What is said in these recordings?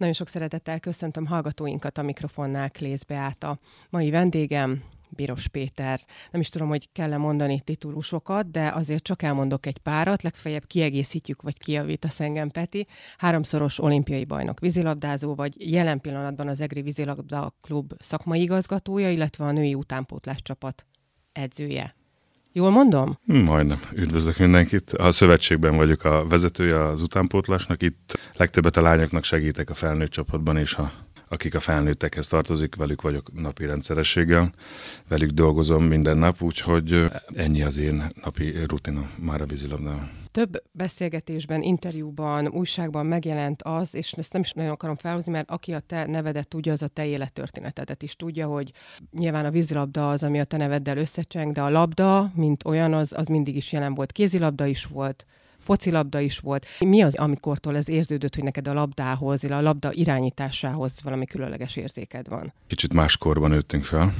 Nagyon sok szeretettel köszöntöm hallgatóinkat a mikrofonnál Klész Beáta. Mai vendégem Biros Péter. Nem is tudom, hogy kell-e mondani titulusokat, de azért csak elmondok egy párat, legfeljebb kiegészítjük, vagy kijavítasz engem, Peti. Háromszoros olimpiai bajnok vízilabdázó, vagy jelen pillanatban az EGRI vízilabda klub szakmai igazgatója, illetve a női utánpótlás csapat edzője. Jól mondom? Majdnem. Üdvözlök mindenkit. A szövetségben vagyok a vezetője az utánpótlásnak. Itt legtöbbet a lányoknak segítek a felnőtt csapatban, és a, akik a felnőttekhez tartozik, velük vagyok napi rendszerességgel. Velük dolgozom minden nap, úgyhogy ennyi az én napi rutinom már a vízilabdában. Több beszélgetésben, interjúban, újságban megjelent az, és ezt nem is nagyon akarom felhozni, mert aki a te nevedet tudja, az a te élettörténetedet is tudja, hogy nyilván a vízilabda az, ami a te neveddel összecseng, de a labda, mint olyan, az, az mindig is jelen volt. Kézilabda is volt, focilabda is volt. Mi az, amikortól ez érződött, hogy neked a labdához, a labda irányításához valami különleges érzéked van? Kicsit máskorban nőttünk fel,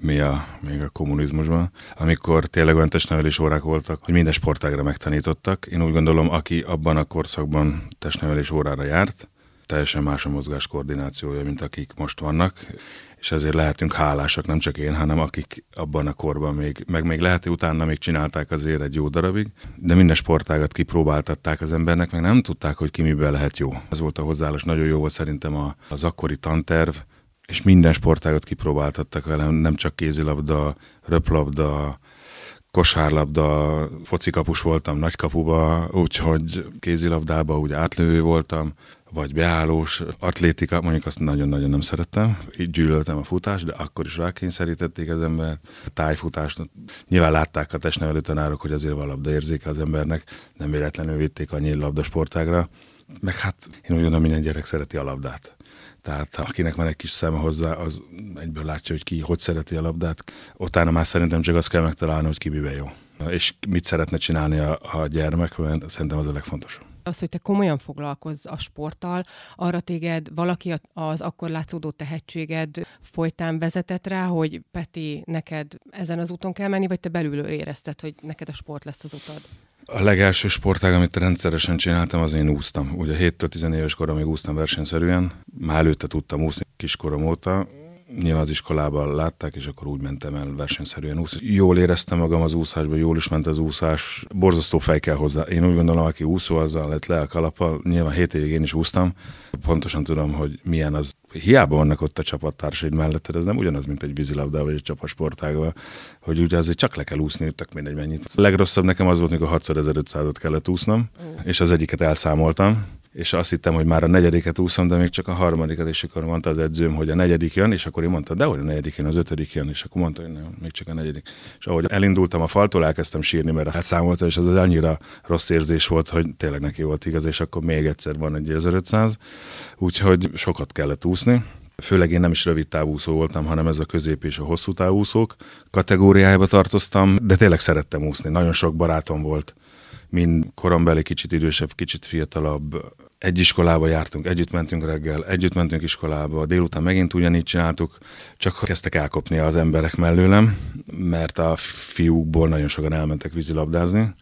mi a, még a kommunizmusban, amikor tényleg olyan testnevelés órák voltak, hogy minden sportágra megtanítottak. Én úgy gondolom, aki abban a korszakban testnevelés órára járt, teljesen más a mozgás koordinációja, mint akik most vannak, és ezért lehetünk hálásak, nem csak én, hanem akik abban a korban még, meg még lehet, hogy utána még csinálták azért egy jó darabig, de minden sportágat kipróbáltatták az embernek, meg nem tudták, hogy ki miben lehet jó. Ez volt a hozzáállás, nagyon jó volt szerintem az akkori tanterv, és minden sportágat kipróbáltattak velem, nem csak kézilabda, röplabda, kosárlabda, focikapus voltam nagykapuba, úgyhogy kézilabdába úgy átlövő voltam, vagy beállós atlétika, mondjuk azt nagyon-nagyon nem szerettem, így gyűlöltem a futást, de akkor is rákényszerítették az ember. A tájfutást, nyilván látták a testnevelő tanárok, hogy azért van labdaérzéke az embernek, nem véletlenül vitték annyi labdasportágra, meg hát én úgy gondolom, minden gyerek szereti a labdát. Tehát akinek van egy kis szeme hozzá, az egyből látja, hogy ki hogy szereti a labdát. Utána már szerintem csak azt kell megtalálni, hogy ki miben jó. És mit szeretne csinálni a, a gyermek, mert szerintem az a legfontosabb az, hogy te komolyan foglalkozz a sporttal, arra téged valaki az akkor látszódó tehetséged folytán vezetett rá, hogy Peti, neked ezen az úton kell menni, vagy te belülről érezted, hogy neked a sport lesz az utad? A legelső sportág, amit rendszeresen csináltam, az én úsztam. Ugye 7-től 10 éves koromig úsztam versenyszerűen, már előtte tudtam úszni kiskorom óta, nyilván az iskolában látták, és akkor úgy mentem el versenyszerűen úszni. Jól éreztem magam az úszásban, jól is ment az úszás, borzasztó fej kell hozzá. Én úgy gondolom, aki úszó, azzal lett le a kalappal. Nyilván 7 évig én is úsztam, pontosan tudom, hogy milyen az. Hiába vannak ott a csapattársaid melletted, ez nem ugyanaz, mint egy vízilabda vagy egy csapatsportágban, hogy ugye azért csak le kell úszni, tök mindegy mennyit. A legrosszabb nekem az volt, mikor 6x1500-ot kellett úsznom, és az egyiket elszámoltam, és azt hittem, hogy már a negyediket úszom, de még csak a harmadikat, és akkor mondta az edzőm, hogy a negyedik jön, és akkor én mondta, de hogy a negyedik jön, az ötödik jön, és akkor mondta, hogy nem, még csak a negyedik. És ahogy elindultam a faltól, elkezdtem sírni, mert elszámolta, és az annyira rossz érzés volt, hogy tényleg neki volt igaz, és akkor még egyszer van egy 1500, úgyhogy sokat kellett úszni. Főleg én nem is rövid távúszó voltam, hanem ez a közép és a hosszú távúszók kategóriájába tartoztam, de tényleg szerettem úszni. Nagyon sok barátom volt, mind korombeli, kicsit idősebb, kicsit fiatalabb. Egy iskolába jártunk, együtt mentünk reggel, együtt mentünk iskolába, délután megint ugyanígy csináltuk, csak kezdtek elkopni az emberek mellőlem, mert a fiúkból nagyon sokan elmentek vízilabdázni,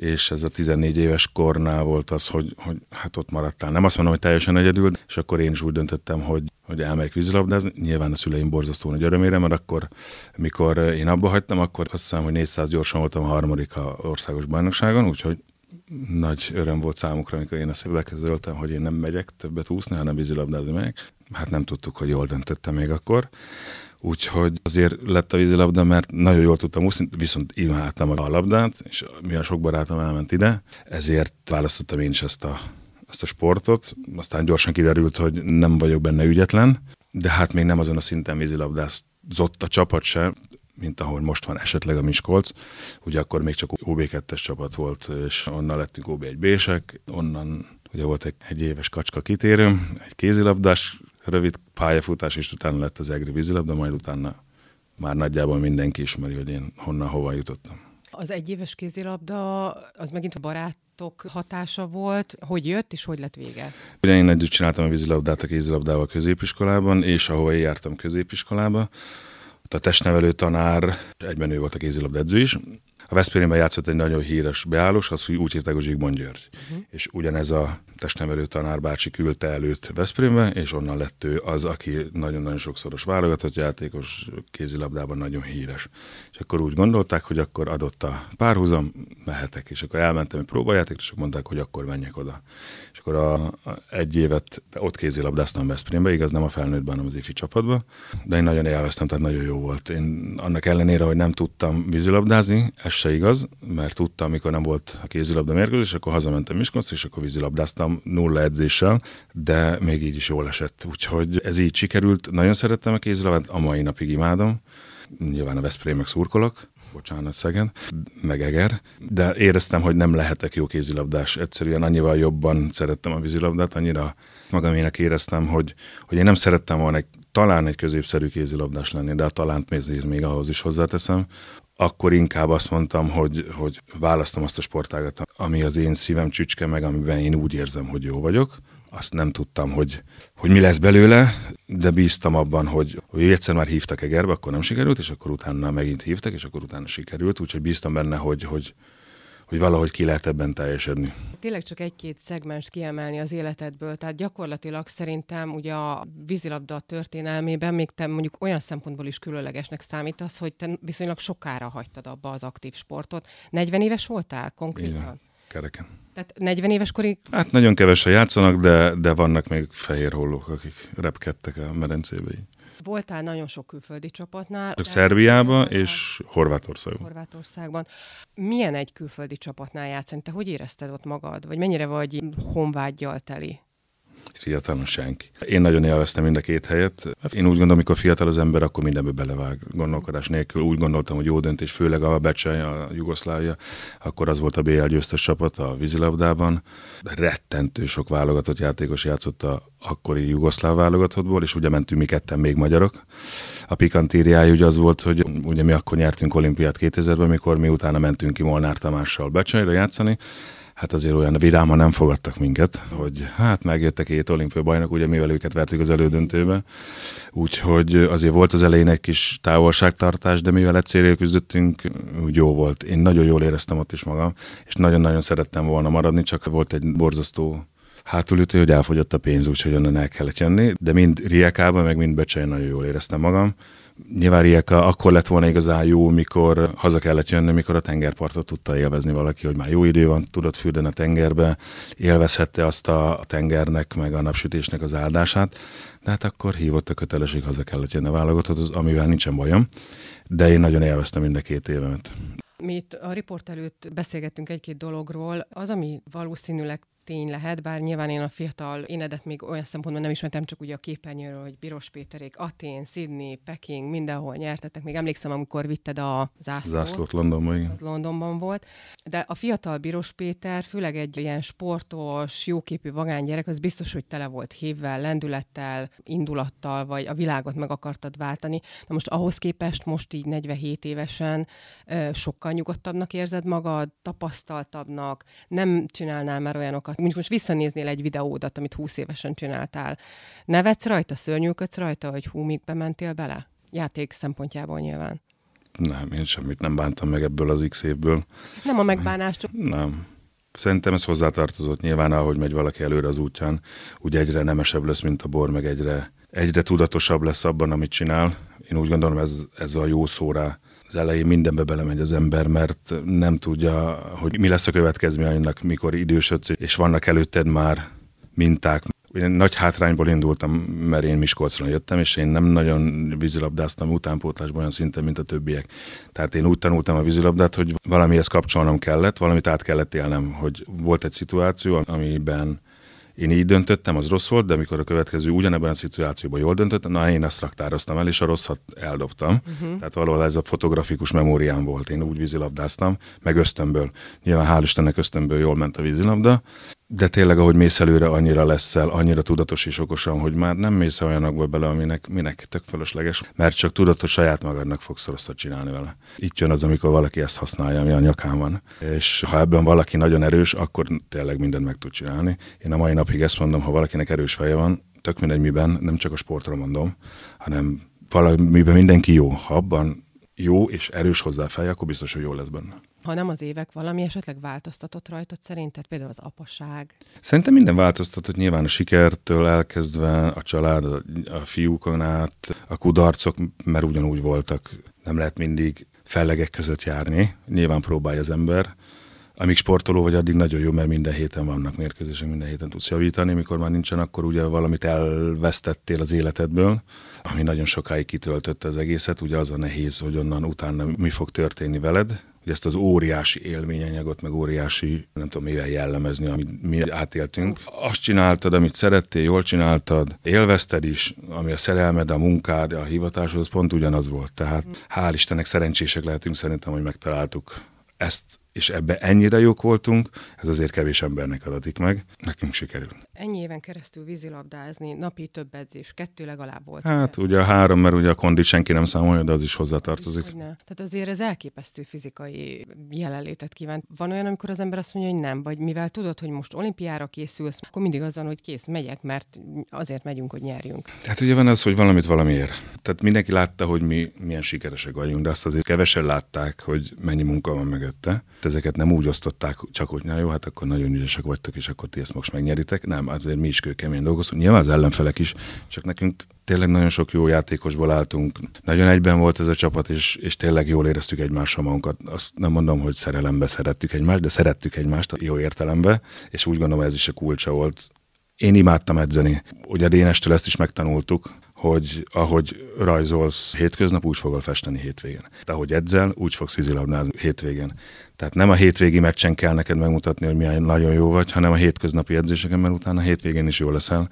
és ez a 14 éves kornál volt az, hogy, hogy hát ott maradtál. Nem azt mondom, hogy teljesen egyedül, és akkor én is úgy döntöttem, hogy, hogy elmegyek vízilabdázni. Nyilván a szüleim borzasztó nagy örömére, mert akkor, mikor én abba hagytam, akkor azt hiszem, hogy 400 gyorsan voltam a harmadik a országos bajnokságon, úgyhogy nagy öröm volt számukra, amikor én ezt beközöltem, hogy én nem megyek többet úszni, hanem vízilabdázni meg. Hát nem tudtuk, hogy jól döntöttem még akkor. Úgyhogy azért lett a vízilabda, mert nagyon jól tudtam úszni, viszont imádtam a labdát, és mivel sok barátom elment ide, ezért választottam én is ezt a, ezt a sportot. Aztán gyorsan kiderült, hogy nem vagyok benne ügyetlen, de hát még nem azon a szinten vízilabdázott a csapat se, mint ahol most van esetleg a Miskolc. Ugye akkor még csak OB2-es csapat volt, és onnan lettünk OB1B-sek, onnan ugye volt egy, egy éves kacska kitérő, egy kézilabdás rövid pályafutás, és utána lett az egri vízilabda, majd utána már nagyjából mindenki ismeri, hogy én honnan hova jutottam. Az egyéves kézilabda, az megint a barátok hatása volt. Hogy jött, és hogy lett vége? Ugye én együtt csináltam a vízilabdát a kézilabdával középiskolában, és ahova én jártam középiskolába, a testnevelő tanár, egyben ő volt a kézilabda edző is, a Veszprémben játszott egy nagyon híres beállós, az úgy hívták, hogy Zsigmond György. Uh-huh. És ugyanez a testnevelő tanárbácsi küldte előtt Veszprémbe, és onnan lett ő az, aki nagyon-nagyon sokszoros válogatott játékos, kézilabdában nagyon híres. És akkor úgy gondolták, hogy akkor adott a párhuzam, mehetek, és akkor elmentem egy próbajátékra, és mondták, hogy akkor menjek oda. És akkor a, a egy évet ott kézilabdáztam Veszprémbe, igaz nem a felnőttben, hanem az ifi csapatban, de én nagyon élveztem, tehát nagyon jó volt. Én annak ellenére, hogy nem tudtam vízilabdázni, ez se igaz, mert tudtam, amikor nem volt a kézilabda mérkőzés, akkor hazamentem Miskolcra, és akkor vízilabdáztam nulla edzéssel, de még így is jól esett. Úgyhogy ez így sikerült. Nagyon szerettem a kézilabdát, a mai napig imádom. Nyilván a Veszprémek szurkolok, bocsánat Szegen, meg Eger, de éreztem, hogy nem lehetek jó kézilabdás. Egyszerűen annyival jobban szerettem a vízilabdát, annyira magamének éreztem, hogy, hogy én nem szerettem volna egy, talán egy középszerű kézilabdás lenni, de a talánt még ahhoz is hozzáteszem, akkor inkább azt mondtam, hogy, hogy választom azt a sportágat, ami az én szívem csücske, meg amiben én úgy érzem, hogy jó vagyok. Azt nem tudtam, hogy, hogy mi lesz belőle, de bíztam abban, hogy, hogy egyszer már hívtak Egerbe, akkor nem sikerült, és akkor utána megint hívtak, és akkor utána sikerült, úgyhogy bíztam benne, hogy, hogy, hogy valahogy ki lehet ebben teljesedni. Tényleg csak egy-két szegmens kiemelni az életedből, tehát gyakorlatilag szerintem ugye a vízilabda történelmében még te mondjuk olyan szempontból is különlegesnek számítasz, hogy te viszonylag sokára hagytad abba az aktív sportot. 40 éves voltál konkrétan? Igen, kereken. Tehát 40 éves korig? Hát nagyon kevesen játszanak, de, de vannak még fehér hollók, akik repkedtek a medencébe. Voltál nagyon sok külföldi csapatnál. Csak Szerbiában és Horvátországban. Horvátországban. Milyen egy külföldi csapatnál játszani? Te hogy érezted ott magad? Vagy mennyire vagy honvágyjal teli? Fiatalon senki. Én nagyon élveztem mind a két helyet. Én úgy gondolom, amikor fiatal az ember, akkor mindenbe belevág gondolkodás nélkül. Úgy gondoltam, hogy jó döntés, főleg a Becsej, a Jugoszlávia, akkor az volt a BL győztes csapat a vízilabdában. Rettentő sok válogatott játékos játszott a akkori jugoszláv válogatottból, és ugye mentünk mi ketten még magyarok. A pikantériája ugye az volt, hogy ugye mi akkor nyertünk olimpiát 2000-ben, mikor mi utána mentünk ki Molnár Tamással Becsejre játszani, hát azért olyan vidáman nem fogadtak minket, hogy hát megjöttek két olimpia bajnok, ugye mivel őket vertük az elődöntőbe. Úgyhogy azért volt az elején egy kis távolságtartás, de mivel egyszerűen küzdöttünk, úgy jó volt. Én nagyon jól éreztem ott is magam, és nagyon-nagyon szerettem volna maradni, csak volt egy borzasztó hátulütő, hogy elfogyott a pénz, úgyhogy onnan el kellett jönni, de mind Riekában, meg mind Becsejen nagyon jól éreztem magam, Nyilván Rijeka akkor lett volna igazán jó, mikor haza kellett jönni, mikor a tengerpartot tudta élvezni valaki, hogy már jó idő van, tudott fürdeni a tengerbe, élvezhette azt a, tengernek, meg a napsütésnek az áldását, de hát akkor hívott a kötelesség, haza kellett jönni a válogatott, amivel nincsen bajom, de én nagyon élveztem mind a két évemet. Mi itt a riport előtt beszélgettünk egy-két dologról. Az, ami valószínűleg tény lehet, bár nyilván én a fiatal énedet még olyan szempontból nem ismertem, csak ugye a képernyőről, hogy Piros Péterék, Atén, Sydney, Peking, mindenhol nyertetek. Még emlékszem, amikor vitted a zászlót. Zászlót Londonban, igen. Az Londonban volt. De a fiatal Biros Péter, főleg egy ilyen sportos, jóképű vagány gyerek, az biztos, hogy tele volt hívvel, lendülettel, indulattal, vagy a világot meg akartad váltani. Na most ahhoz képest most így 47 évesen sokkal nyugodtabbnak érzed magad, tapasztaltabbnak, nem csinálnál már olyanokat, mint most visszanéznél egy videódat, amit 20 évesen csináltál. Nevetsz rajta, szörnyűködsz rajta, hogy hú, még bementél bele? Játék szempontjából nyilván. Nem, én semmit nem bántam meg ebből az x évből. Nem a megbánás, csak... Nem. Szerintem ez hozzátartozott nyilván, ahogy megy valaki előre az útján, úgy egyre nemesebb lesz, mint a bor, meg egyre, egyre tudatosabb lesz abban, amit csinál. Én úgy gondolom, ez, ez a jó szóra az elején mindenbe belemegy az ember, mert nem tudja, hogy mi lesz a következmény annak, mikor idősödsz, és vannak előtted már minták. Én nagy hátrányból indultam, mert én Miskolcra jöttem, és én nem nagyon vízilabdáztam utánpótlásban olyan szinten, mint a többiek. Tehát én úgy tanultam a vízilabdát, hogy valamihez kapcsolnom kellett, valamit át kellett élnem, hogy volt egy szituáció, amiben én így döntöttem, az rossz volt, de amikor a következő ugyanebben a szituációban jól döntöttem, na én ezt raktároztam el, és a rosszat eldobtam. Uh-huh. Tehát valahol ez a fotografikus memóriám volt. Én úgy vízilabdáztam, meg ösztönből. Nyilván hál' Istennek ösztönből jól ment a vízilabda, de tényleg, ahogy mész előre, annyira leszel, annyira tudatos és okosan, hogy már nem mész olyanokba bele, aminek minek tök fölösleges, mert csak tudod, hogy saját magadnak fogsz rosszat csinálni vele. Itt jön az, amikor valaki ezt használja, ami a nyakán van. És ha ebben valaki nagyon erős, akkor tényleg mindent meg tud csinálni. Én a mai napig ezt mondom, ha valakinek erős feje van, tök mindegy miben, nem csak a sportra mondom, hanem valamiben mindenki jó. Ha abban jó és erős hozzá fej, akkor biztos, hogy jó lesz benne. Ha nem az évek, valami esetleg változtatott rajtad szerinted? Például az apaság? Szerintem minden változtatott, nyilván a sikertől elkezdve, a család, a, a fiúkon át, a kudarcok, mert ugyanúgy voltak. Nem lehet mindig fellegek között járni, nyilván próbálja az ember, amíg sportoló vagy, addig nagyon jó, mert minden héten vannak mérkőzések, minden héten tudsz javítani, mikor már nincsen, akkor ugye valamit elvesztettél az életedből, ami nagyon sokáig kitöltötte az egészet, ugye az a nehéz, hogy onnan utána mi fog történni veled, hogy ezt az óriási élményanyagot, meg óriási, nem tudom mivel jellemezni, amit mi átéltünk. Azt csináltad, amit szerettél, jól csináltad, élvezted is, ami a szerelmed, a munkád, a hivatáshoz pont ugyanaz volt. Tehát hál' Istennek szerencsések lehetünk szerintem, hogy megtaláltuk ezt és ebbe ennyire jók voltunk, ez azért kevés embernek adatik meg, nekünk sikerült. Ennyi éven keresztül vízilabdázni, napi több edzés, kettő legalább volt. Hát ugye a három, mert ugye a kondit senki nem számolja, de az is hozzátartozik. Hogyne. Tehát azért ez elképesztő fizikai jelenlétet kívánt. Van olyan, amikor az ember azt mondja, hogy nem, vagy mivel tudod, hogy most olimpiára készülsz, akkor mindig azon, hogy kész, megyek, mert azért megyünk, hogy nyerjünk. Tehát ugye van az, hogy valamit valamiért. Tehát mindenki látta, hogy mi milyen sikeresek vagyunk, de azt azért kevesen látták, hogy mennyi munka van mögötte ezeket nem úgy osztották, csak hogy na jó, hát akkor nagyon ügyesek vagytok, és akkor ti ezt most megnyeritek. Nem, azért mi is kőkemény dolgozunk. Nyilván az ellenfelek is, csak nekünk tényleg nagyon sok jó játékosból álltunk. Nagyon egyben volt ez a csapat, és, és tényleg jól éreztük egymással magunkat. Azt nem mondom, hogy szerelembe szerettük egymást, de szerettük egymást jó értelembe, és úgy gondolom ez is a kulcsa volt. Én imádtam edzeni. Ugye Dénestől ezt is megtanultuk, hogy ahogy rajzolsz hétköznap, úgy fogol festeni hétvégén. De ahogy edzel, úgy fogsz vízilabdázni hétvégén. Tehát nem a hétvégi meccsen kell neked megmutatni, hogy milyen nagyon jó vagy, hanem a hétköznapi edzéseken, mert utána hétvégén is jó leszel.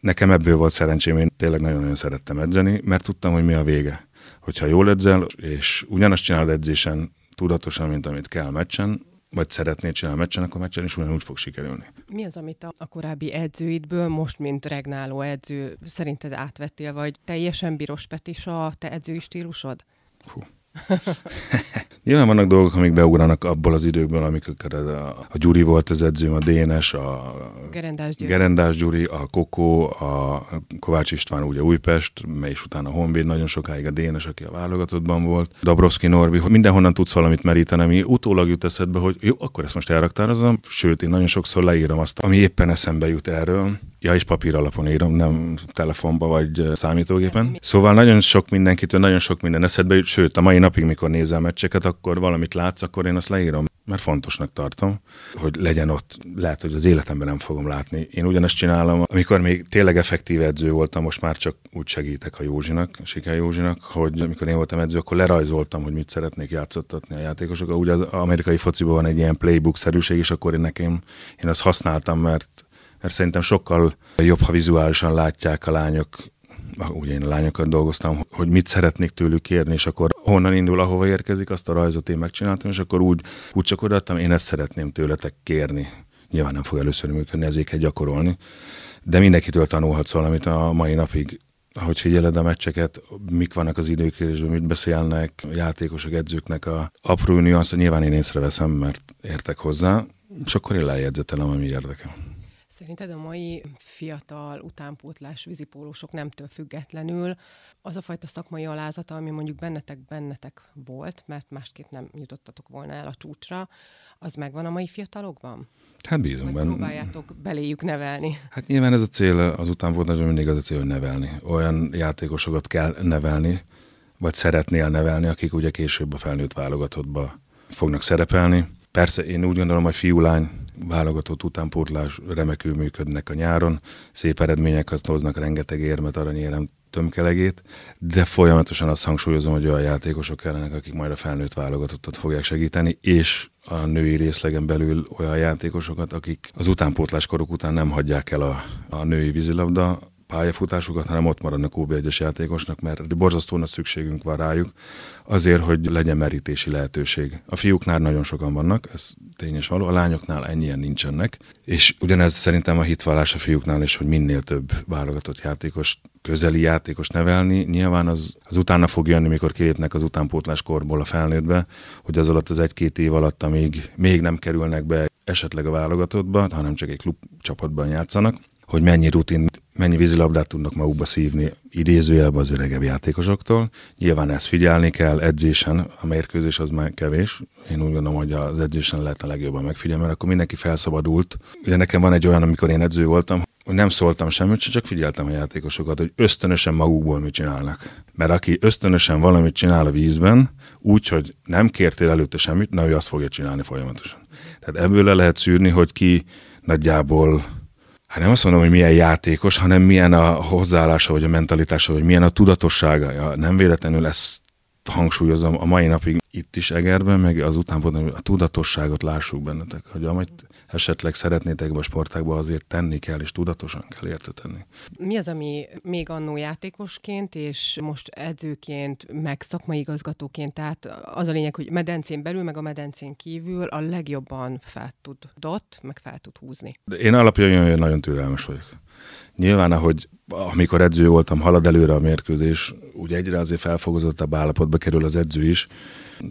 Nekem ebből volt szerencsém, én tényleg nagyon-nagyon szerettem edzeni, mert tudtam, hogy mi a vége. Hogyha jól edzel, és ugyanazt csinálod edzésen tudatosan, mint amit kell meccsen, vagy szeretnél csinálni meccsen, akkor meccsen is ugyanúgy fog sikerülni. Mi az, amit a, a korábbi edzőidből most, mint regnáló edző, szerinted átvettél, vagy teljesen Biros Petis a te edzői stílusod? Hú. Nyilván vannak dolgok, amik beugranak abból az időkből, amikor a, a Gyuri volt az edzőm, a Dénes, a Gerendás Gyuri, Gerendás Gyuri a Kokó, a Kovács István ugye Újpest, és utána a Honvéd, nagyon sokáig a Dénes, aki a válogatottban volt, Dabrowski Norbi, hogy mindenhonnan tudsz valamit meríteni, ami utólag jut eszedbe, hogy jó, akkor ezt most elraktározom, sőt, én nagyon sokszor leírom azt, ami éppen eszembe jut erről, Ja, és papír alapon írom, nem telefonba vagy számítógépen. Szóval nagyon sok mindenkitől, nagyon sok minden eszedbe jut, sőt, a mai napig, mikor nézel meccseket, akkor valamit látsz, akkor én azt leírom, mert fontosnak tartom, hogy legyen ott. Lehet, hogy az életemben nem fogom látni. Én ugyanezt csinálom, amikor még tényleg effektív edző voltam, most már csak úgy segítek a Józsinak, Siker Józsinak, hogy amikor én voltam edző, akkor lerajzoltam, hogy mit szeretnék játszottatni a játékosok. Ugye az amerikai fociban van egy ilyen playbook-szerűség, és akkor én nekem, én azt használtam, mert mert szerintem sokkal jobb, ha vizuálisan látják a lányok, ugye én a lányokat dolgoztam, hogy mit szeretnék tőlük kérni, és akkor honnan indul, ahova érkezik, azt a rajzot én megcsináltam, és akkor úgy, úgy csak odaadtam, én ezt szeretném tőletek kérni. Nyilván nem fog először működni, ezért kell gyakorolni. De mindenkitől tanulhatsz valamit a mai napig ahogy figyeled a meccseket, mik vannak az időkérésben, mit beszélnek játékosok, edzőknek a apró nüansz, nyilván én észreveszem, mert értek hozzá, és akkor én lejegyzetelem, ami érdekel. Szerinted a mai fiatal utánpótlás vízipólósok nemtől függetlenül az a fajta szakmai alázata, ami mondjuk bennetek bennetek volt, mert másképp nem jutottatok volna el a csúcsra, az megvan a mai fiatalokban? Hát bízunk benne. próbáljátok beléjük nevelni. Hát nyilván ez a cél, az utánpótlásban mindig az a cél, hogy nevelni. Olyan játékosokat kell nevelni, vagy szeretnél nevelni, akik ugye később a felnőtt válogatottba fognak szerepelni. Persze én úgy gondolom, hogy fiú-lány válogatott utánpótlás remekül működnek a nyáron, szép eredményeket hoznak, rengeteg érmet, aranyérem tömkelegét, de folyamatosan azt hangsúlyozom, hogy olyan játékosok kellenek, akik majd a felnőtt válogatottat fogják segíteni, és a női részlegen belül olyan játékosokat, akik az utánpótlás koruk után nem hagyják el a, a női vízilabda pályafutásukat, hanem ott maradnak OB 1 játékosnak, mert borzasztó nagy szükségünk van rájuk, azért, hogy legyen merítési lehetőség. A fiúknál nagyon sokan vannak, ez tényes való, a lányoknál ennyien nincsenek, és ugyanez szerintem a hitvallás a fiúknál is, hogy minél több válogatott játékos, közeli játékos nevelni, nyilván az, az utána fog jönni, mikor kilépnek az utánpótlás korból a felnőttbe, hogy az alatt az egy-két év alatt, amíg még nem kerülnek be esetleg a válogatottba, hanem csak egy klub csapatban játszanak, hogy mennyi rutin mennyi vízilabdát tudnak magukba szívni idézőjelben az öregebb játékosoktól. Nyilván ezt figyelni kell edzésen, a mérkőzés az már kevés. Én úgy gondolom, hogy az edzésen a legjobban megfigyelni, mert akkor mindenki felszabadult. Ugye nekem van egy olyan, amikor én edző voltam, hogy nem szóltam semmit, csak figyeltem a játékosokat, hogy ösztönösen magukból mit csinálnak. Mert aki ösztönösen valamit csinál a vízben, úgy, hogy nem kértél előtte semmit, na ő azt fogja csinálni folyamatosan. Tehát ebből le lehet szűrni, hogy ki nagyjából hát nem azt mondom, hogy milyen játékos, hanem milyen a hozzáállása, vagy a mentalitása, vagy milyen a tudatossága. Nem véletlenül ezt hangsúlyozom a mai napig itt is Egerben, meg az utánpótban a tudatosságot lássuk bennetek, hogy amit esetleg szeretnétek a sportákba, azért tenni kell, és tudatosan kell érte tenni. Mi az, ami még annó játékosként, és most edzőként, meg szakmai igazgatóként, tehát az a lényeg, hogy medencén belül, meg a medencén kívül a legjobban fel tudott, meg fel tud húzni. De én alapján nagyon türelmes vagyok. Nyilván, ahogy amikor edző voltam, halad előre a mérkőzés, úgy egyre azért felfogozottabb állapotba kerül az edző is,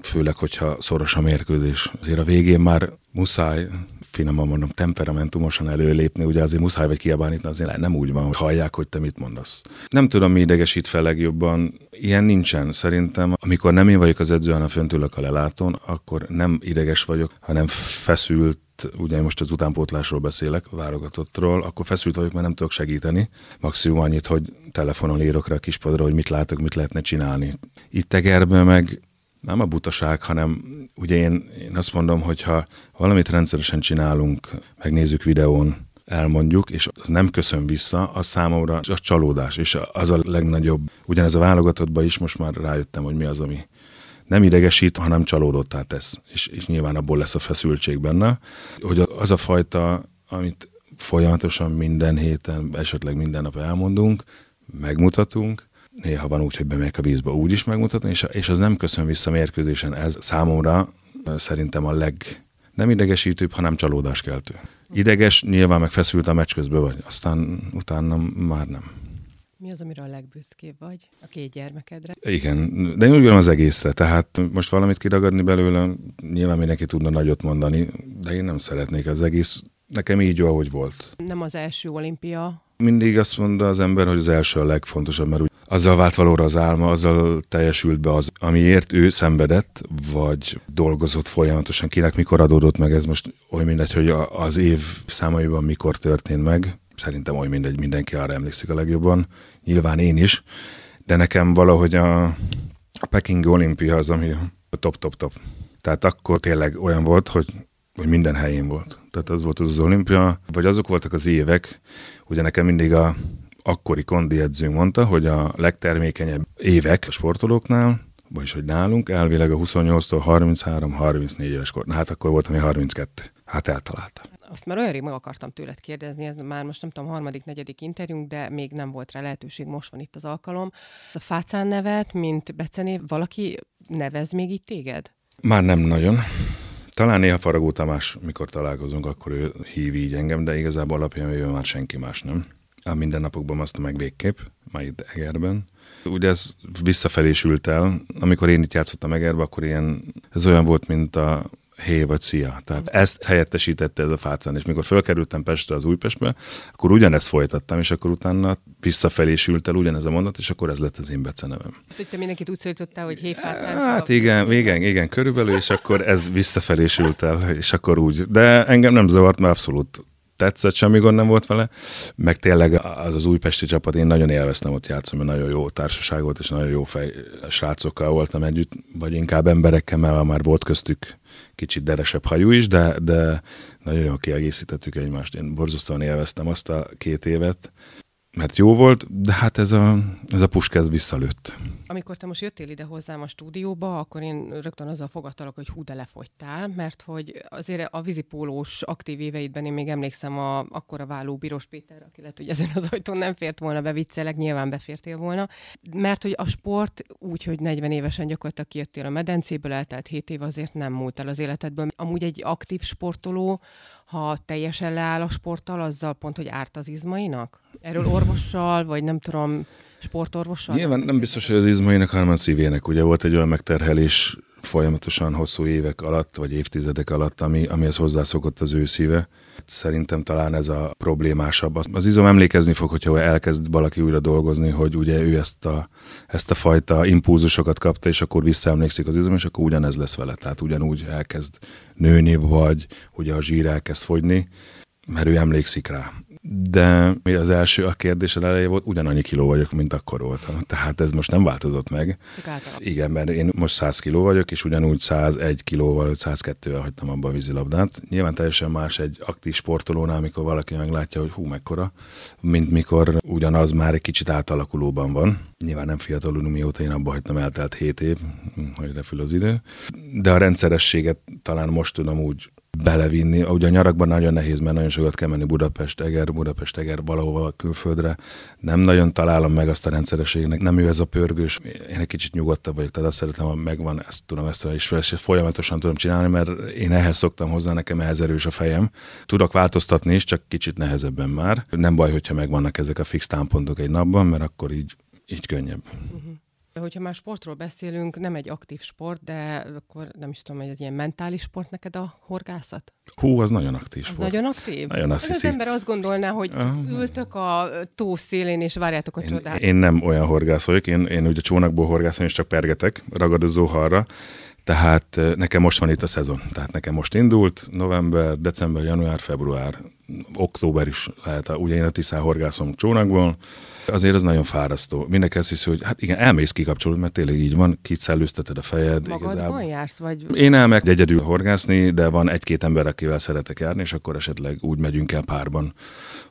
főleg, hogyha szoros a mérkőzés. Azért a végén már muszáj finoman mondom, temperamentumosan előlépni, ugye azért muszáj vagy kiabálni, azért nem úgy van, hogy hallják, hogy te mit mondasz. Nem tudom, mi idegesít fel legjobban. Ilyen nincsen. Szerintem, amikor nem én vagyok az edző, hanem föntülök a lelátón, akkor nem ideges vagyok, hanem feszült, ugye most az utánpótlásról beszélek, válogatottról, akkor feszült vagyok, mert nem tudok segíteni. Maximum annyit, hogy telefonon írok rá a kispadra, hogy mit látok, mit lehetne csinálni. Itt Tegerben meg nem a butaság, hanem ugye én, én azt mondom, hogy ha valamit rendszeresen csinálunk, megnézzük videón, elmondjuk, és az nem köszön vissza, az számomra a csalódás, és az a legnagyobb. Ugyanez a válogatottban is most már rájöttem, hogy mi az, ami nem idegesít, hanem csalódottá tesz, és, és nyilván abból lesz a feszültség benne, hogy az a fajta, amit folyamatosan minden héten, esetleg minden nap elmondunk, megmutatunk, néha van úgy, hogy bemegyek a vízbe úgy is megmutatni, és, és az nem köszön vissza mérkőzésen. Ez számomra szerintem a leg nem idegesítőbb, hanem csalódáskeltő. Ideges, nyilván meg feszült a meccs közben vagy, aztán utána már nem. Mi az, amiről a legbüszkébb vagy a két gyermekedre? Igen, de én úgy gondolom az egészre. Tehát most valamit kiragadni belőle, nyilván mindenki tudna nagyot mondani, de én nem szeretnék az egész. Nekem így jó, ahogy volt. Nem az első olimpia. Mindig azt mondta az ember, hogy az első a legfontosabb, mert azzal vált valóra az álma, azzal teljesült be az, amiért ő szenvedett, vagy dolgozott folyamatosan. Kinek mikor adódott meg, ez most oly mindegy, hogy az év számaiban mikor történt meg. Szerintem oly mindegy, mindenki arra emlékszik a legjobban. Nyilván én is, de nekem valahogy a, a Peking olimpia az, ami a top-top-top. Tehát akkor tényleg olyan volt, hogy, hogy minden helyén volt. Tehát az volt az, az olimpia, vagy azok voltak az évek, ugye nekem mindig a akkori kondi edzőnk mondta, hogy a legtermékenyebb évek a sportolóknál, vagyis hogy nálunk elvileg a 28-tól 33-34 éves kor. Na hát akkor voltam én 32. Hát eltaláltam. Azt már olyan rég meg akartam tőled kérdezni, ez már most nem tudom, harmadik, negyedik interjúnk, de még nem volt rá lehetőség, most van itt az alkalom. A Fácán nevet, mint becenév, valaki nevez még itt téged? Már nem nagyon. Talán néha Faragó Tamás, mikor találkozunk, akkor ő hív így engem, de igazából alapján már senki más nem a mindennapokban azt meg végképp, majd Egerben. Ugye ez visszafelé sült el. Amikor én itt játszottam Egerbe, akkor ilyen, ez olyan volt, mint a hé vagy szia. Tehát ezt helyettesítette ez a fácán, és mikor fölkerültem Pestre az Újpestbe, akkor ugyanezt folytattam, és akkor utána visszafelé sült el ugyanez a mondat, és akkor ez lett az én becenevem. Hogy te mindenkit úgy szólítottál, hogy hé fácán. Hát igen, igen, igen, körülbelül, és akkor ez visszafelé sült el, és akkor úgy. De engem nem zavart, mert abszolút tetszett, semmi gond nem volt vele, meg tényleg az az újpesti csapat, én nagyon élveztem ott játszani, mert nagyon jó társaság volt, és nagyon jó fej srácokkal voltam együtt, vagy inkább emberekkel, mert már volt köztük kicsit deresebb hajú is, de, de nagyon jól kiegészítettük egymást. Én borzasztóan élveztem azt a két évet, mert jó volt, de hát ez a, ez a puska ez visszalőtt. Amikor te most jöttél ide hozzám a stúdióba, akkor én rögtön azzal fogadtalak, hogy hú, de lefogytál, mert hogy azért a vízipólós aktív éveidben én még emlékszem a, akkor a váló Bíros Péter, aki lett, hogy ezen az ajtón nem fért volna be viccelek, nyilván befértél volna, mert hogy a sport úgy, hogy 40 évesen gyakorlatilag kijöttél a medencéből, eltelt 7 év azért nem múlt el az életedből. Amúgy egy aktív sportoló, ha teljesen leáll a sporttal, azzal pont, hogy árt az izmainak? Erről orvossal, vagy nem tudom, sportorvossal? Nyilván nem biztos, hogy az izmainak, hanem a szívének. Ugye volt egy olyan megterhelés folyamatosan hosszú évek alatt, vagy évtizedek alatt, ami, amihez hozzászokott az ő szíve. Szerintem talán ez a problémásabb. Az izom emlékezni fog, hogyha elkezd valaki újra dolgozni, hogy ugye ő ezt a, ezt a fajta impulzusokat kapta, és akkor visszaemlékszik az izom, és akkor ugyanez lesz vele. Tehát ugyanúgy elkezd nőni, vagy ugye a zsír elkezd fogyni, mert ő emlékszik rá de mi az első a kérdés eleje volt, ugyanannyi kiló vagyok, mint akkor voltam. Tehát ez most nem változott meg. Igen, mert én most 100 kiló vagyok, és ugyanúgy 101 kilóval, 102-vel hagytam abba a vízilabdát. Nyilván teljesen más egy aktív sportolónál, amikor valaki meglátja, hogy hú, mekkora, mint mikor ugyanaz már egy kicsit átalakulóban van. Nyilván nem fiatalul, mióta én abba hagytam, eltelt 7 év, hogy repül az idő. De a rendszerességet talán most tudom úgy belevinni. Ugye a nyarakban nagyon nehéz, mert nagyon sokat kell menni Budapest, Eger, Budapest, Eger, valahova külföldre. Nem nagyon találom meg azt a rendszerességnek. Nem ő ez a pörgős. Én egy kicsit nyugodtabb vagyok, tehát azt szeretem, hogy megvan, ezt tudom, ezt is és folyamatosan tudom csinálni, mert én ehhez szoktam hozzá, nekem ehhez erős a fejem. Tudok változtatni is, csak kicsit nehezebben már. Nem baj, hogyha megvannak ezek a fix támpontok egy napban, mert akkor így, így könnyebb. Uh-huh. Hogyha már sportról beszélünk, nem egy aktív sport, de akkor nem is tudom, hogy egy ilyen mentális sport neked a horgászat? Hú, az nagyon aktív sport. Az nagyon aktív? Nagyon azt Az ember azt gondolná, hogy ültök a tó szélén és várjátok a én, csodát. Én nem olyan horgász vagyok, én, én ugye csónakból horgászom és csak pergetek ragadozó halra, tehát nekem most van itt a szezon. Tehát nekem most indult november, december, január, február, október is lehet. Ugye én a Tiszán horgászom csónakból, azért az nagyon fárasztó. Mindenki azt hiszi, hogy hát igen, elmész kikapcsolod, mert tényleg így van, kicellőzteted a fejed. Magadban igazából. jársz? Vagy... Én elmegyek egyedül horgászni, de van egy-két ember, akivel szeretek járni, és akkor esetleg úgy megyünk el párban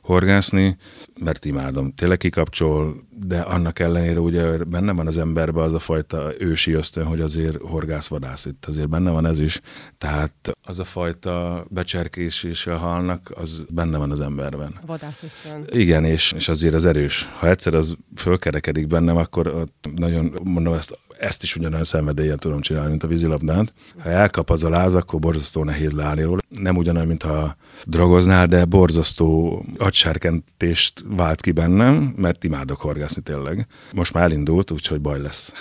horgászni, mert imádom. Tényleg kikapcsol, de annak ellenére ugye benne van az emberben az a fajta ősi ösztön, hogy azért horgászvadász itt, azért benne van ez is. Tehát az a fajta becserkés és a halnak, az benne van az emberben. Vadász ösztön. Igen, és, és azért az erős. Ha egyszer az fölkerekedik bennem, akkor nagyon, mondom, ezt ezt is ugyanolyan szenvedélyen tudom csinálni, mint a vízilabdát. Ha elkap az a láz, akkor borzasztó nehéz leállni róla. Nem ugyanolyan, mint ha drogoznál, de borzasztó agysárkentést vált ki bennem, mert imádok horgászni tényleg. Most már elindult, úgyhogy baj lesz.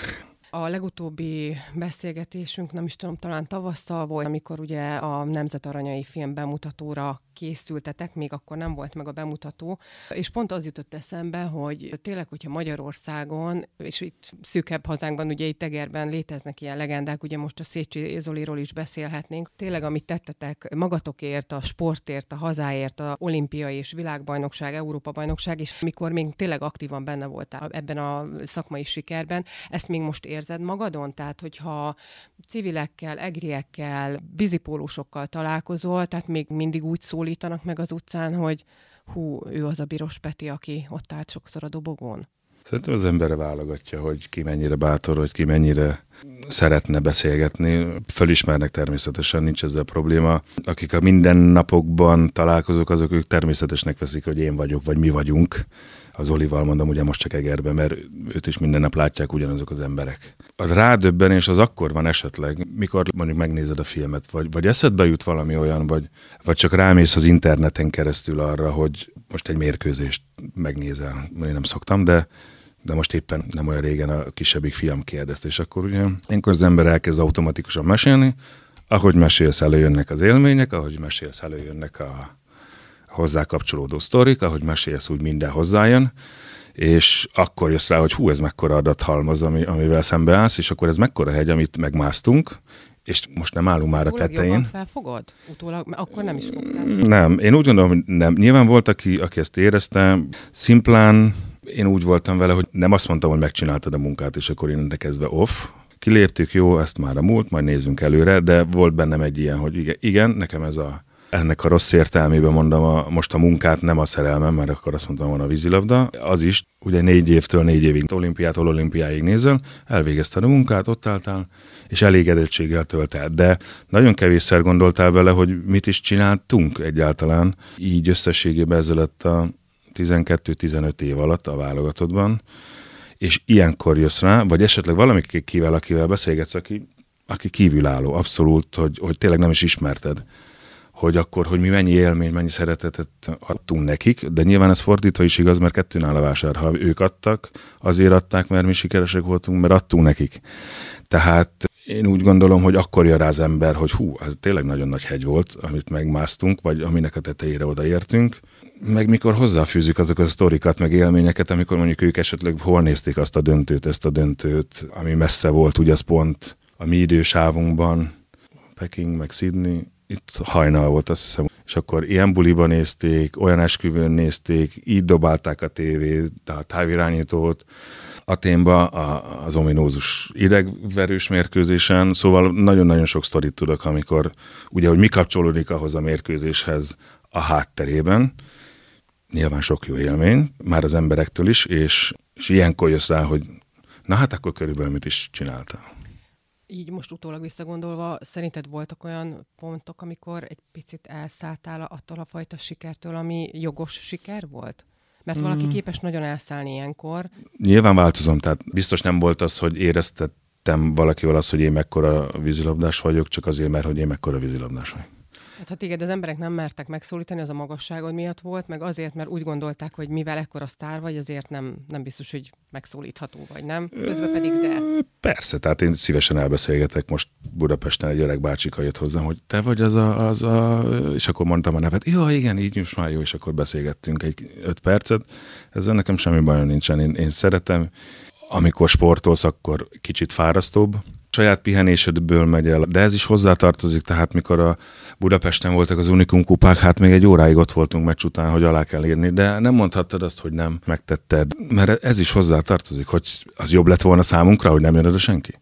A legutóbbi beszélgetésünk, nem is tudom, talán tavasszal volt, amikor ugye a Nemzet Aranyai film bemutatóra készültetek, még akkor nem volt meg a bemutató, és pont az jutott eszembe, hogy tényleg, hogyha Magyarországon, és itt szűkebb hazánkban, ugye itt Tegerben léteznek ilyen legendák, ugye most a Szécsi Zoliról is beszélhetnénk, tényleg, amit tettetek magatokért, a sportért, a hazáért, a olimpiai és világbajnokság, Európa-bajnokság, és mikor még tényleg aktívan benne voltál ebben a szakmai sikerben, ezt még most érzed magadon? Tehát, hogyha civilekkel, egriekkel, bizipólusokkal találkozol, tehát még mindig úgy szól szólítanak meg az utcán, hogy hú, ő az a Biros Peti, aki ott állt sokszor a dobogón? Szerintem az emberre válogatja, hogy ki mennyire bátor, hogy ki mennyire szeretne beszélgetni. Fölismernek természetesen, nincs ezzel probléma. Akik a mindennapokban találkozók, azok ők természetesnek veszik, hogy én vagyok, vagy mi vagyunk az Olival mondom, ugye most csak Egerbe, mert őt is minden nap látják ugyanazok az emberek. Az rádöbbenés az akkor van esetleg, mikor mondjuk megnézed a filmet, vagy, vagy eszedbe jut valami olyan, vagy, vagy csak rámész az interneten keresztül arra, hogy most egy mérkőzést megnézel. Én nem szoktam, de de most éppen nem olyan régen a kisebbik fiam kérdezte, és akkor ugye ilyenkor az ember elkezd automatikusan mesélni, ahogy mesélsz, előjönnek az élmények, ahogy mesélsz, előjönnek a, hozzá kapcsolódó sztorik, ahogy mesélsz, úgy minden hozzájön, és akkor jössz rá, hogy hú, ez mekkora adathalmaz, ami, amivel szembeállsz, és akkor ez mekkora hegy, amit megmásztunk, és most nem állunk már a tetején. felfogod? Utólag, akkor nem is fogtál. Nem, én úgy gondolom, hogy nem. Nyilván volt, aki, aki ezt érezte, szimplán én úgy voltam vele, hogy nem azt mondtam, hogy megcsináltad a munkát, és akkor én kezdve off, kiléptük, jó, ezt már a múlt, majd nézzünk előre, de volt bennem egy ilyen, hogy igen, igen nekem ez a ennek a rossz értelmében mondom a, most a munkát, nem a szerelmem, mert akkor azt mondtam volna a vízilabda. Az is, ugye négy évtől négy évig olimpiától olimpiáig nézel, elvégezted a munkát, ott álltál, és elégedettséggel tölt el. De nagyon kevésszer gondoltál vele, hogy mit is csináltunk egyáltalán, így összességében ezelőtt a 12-15 év alatt a válogatottban, és ilyenkor jössz rá, vagy esetleg valamikivel, akivel beszélgetsz, aki, aki kívülálló, abszolút, hogy, hogy tényleg nem is ismerted hogy akkor, hogy mi mennyi élmény, mennyi szeretetet adtunk nekik, de nyilván ez fordítva is igaz, mert kettőn áll a vásár. Ha ők adtak, azért adták, mert mi sikeresek voltunk, mert adtunk nekik. Tehát én úgy gondolom, hogy akkor jön rá az ember, hogy hú, ez tényleg nagyon nagy hegy volt, amit megmásztunk, vagy aminek a tetejére odaértünk, meg mikor hozzáfűzik azokat a sztorikat, meg élményeket, amikor mondjuk ők esetleg hol nézték azt a döntőt, ezt a döntőt, ami messze volt, ugye az pont a mi idősávunkban, Peking, meg Sydney, itt hajnal volt, azt hiszem. És akkor ilyen buliban nézték, olyan esküvőn nézték, így dobálták a tévét, a távirányítót, Aténba a, az ominózus idegverős mérkőzésen, szóval nagyon-nagyon sok sztorit tudok, amikor ugye, hogy mi kapcsolódik ahhoz a mérkőzéshez a hátterében, nyilván sok jó élmény, már az emberektől is, és, és ilyenkor jössz rá, hogy na hát akkor körülbelül mit is csináltál. Így most utólag visszagondolva, szerinted voltak olyan pontok, amikor egy picit elszálltál attól a fajta sikertől, ami jogos siker volt? Mert valaki mm. képes nagyon elszállni ilyenkor. Nyilván változom, tehát biztos nem volt az, hogy éreztettem valakivel az, hogy én mekkora vízilabdás vagyok, csak azért, mert hogy én mekkora vízilabdás vagyok. Hát ha téged az emberek nem mertek megszólítani, az a magasságod miatt volt, meg azért, mert úgy gondolták, hogy mivel ekkora sztár vagy, azért nem, nem biztos, hogy megszólítható vagy, nem? Közben pedig de. Persze, tehát én szívesen elbeszélgetek. Most Budapesten egy öreg bácsika jött hozzám, hogy te vagy az a, az a... És akkor mondtam a nevet. Jó, igen, így most már jó, és akkor beszélgettünk egy öt percet. Ezzel nekem semmi bajom nincsen. Én, én szeretem. Amikor sportolsz, akkor kicsit fárasztóbb, saját pihenésedből megy el, de ez is hozzátartozik, tehát mikor a Budapesten voltak az Unikum kupák, hát még egy óráig ott voltunk meccs után, hogy alá kell írni, de nem mondhattad azt, hogy nem megtetted, mert ez is hozzátartozik, hogy az jobb lett volna számunkra, hogy nem jön oda senki.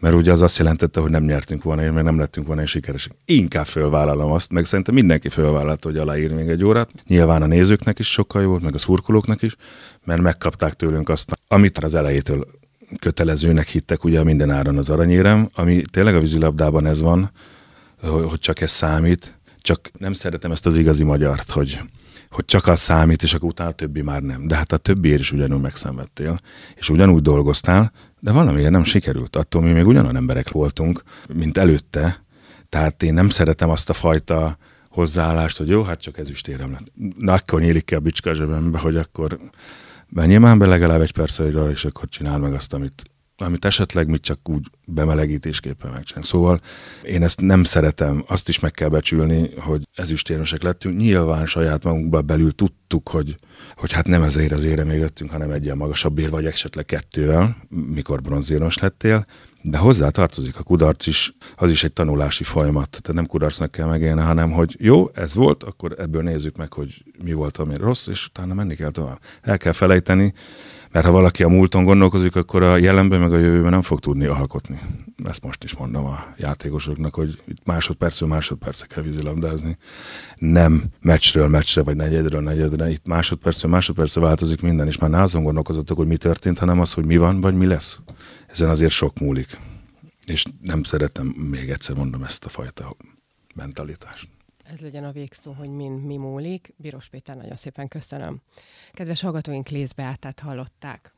Mert ugye az azt jelentette, hogy nem nyertünk volna, én meg nem lettünk volna sikeresek. Inkább fölvállalom azt, meg szerintem mindenki fölvállalta, hogy aláír még egy órát. Nyilván a nézőknek is sokkal jó volt, meg a szurkolóknak is, mert megkapták tőlünk azt, amit az elejétől kötelezőnek hittek ugye minden áron az aranyérem, ami tényleg a vízilabdában ez van, hogy csak ez számít, csak nem szeretem ezt az igazi magyart, hogy, hogy csak az számít, és akkor utána a többi már nem. De hát a többiért is ugyanúgy megszenvedtél, és ugyanúgy dolgoztál, de valamiért nem sikerült. Attól mi még ugyanolyan emberek voltunk, mint előtte, tehát én nem szeretem azt a fajta hozzáállást, hogy jó, hát csak ezüstérem lett. Na, akkor nyílik ki a bicska zsebembe, hogy akkor menjél már be legalább egy percre, és akkor csinál meg azt, amit, amit esetleg mit csak úgy bemelegítésképpen megcsinál. Szóval én ezt nem szeretem, azt is meg kell becsülni, hogy ezüstérmesek lettünk. Nyilván saját magunkban belül tudtuk, hogy, hogy hát nem ezért az ére még jöttünk, hanem egy ilyen magasabb ér, vagy esetleg kettővel, mikor bronzérmes lettél, de hozzá tartozik a kudarc is, az is egy tanulási folyamat. Tehát nem kudarcnak kell megélni, hanem hogy jó, ez volt, akkor ebből nézzük meg, hogy mi volt, ami rossz, és utána menni kell tovább. El kell felejteni, mert ha valaki a múlton gondolkozik, akkor a jelenben meg a jövőben nem fog tudni alkotni. Ezt most is mondom a játékosoknak, hogy itt másodpercről másodperce kell vízilabdázni. Nem meccsről meccsre, vagy negyedről negyedre. Itt másodpercről másodperce változik minden, és már ne azon gondolkozottak, hogy mi történt, hanem az, hogy mi van, vagy mi lesz. Ezen azért sok múlik. És nem szeretem, még egyszer mondom, ezt a fajta mentalitást ez legyen a végszó, hogy min mi múlik. Bíros Péter, nagyon szépen köszönöm. Kedves hallgatóink, átát hallották.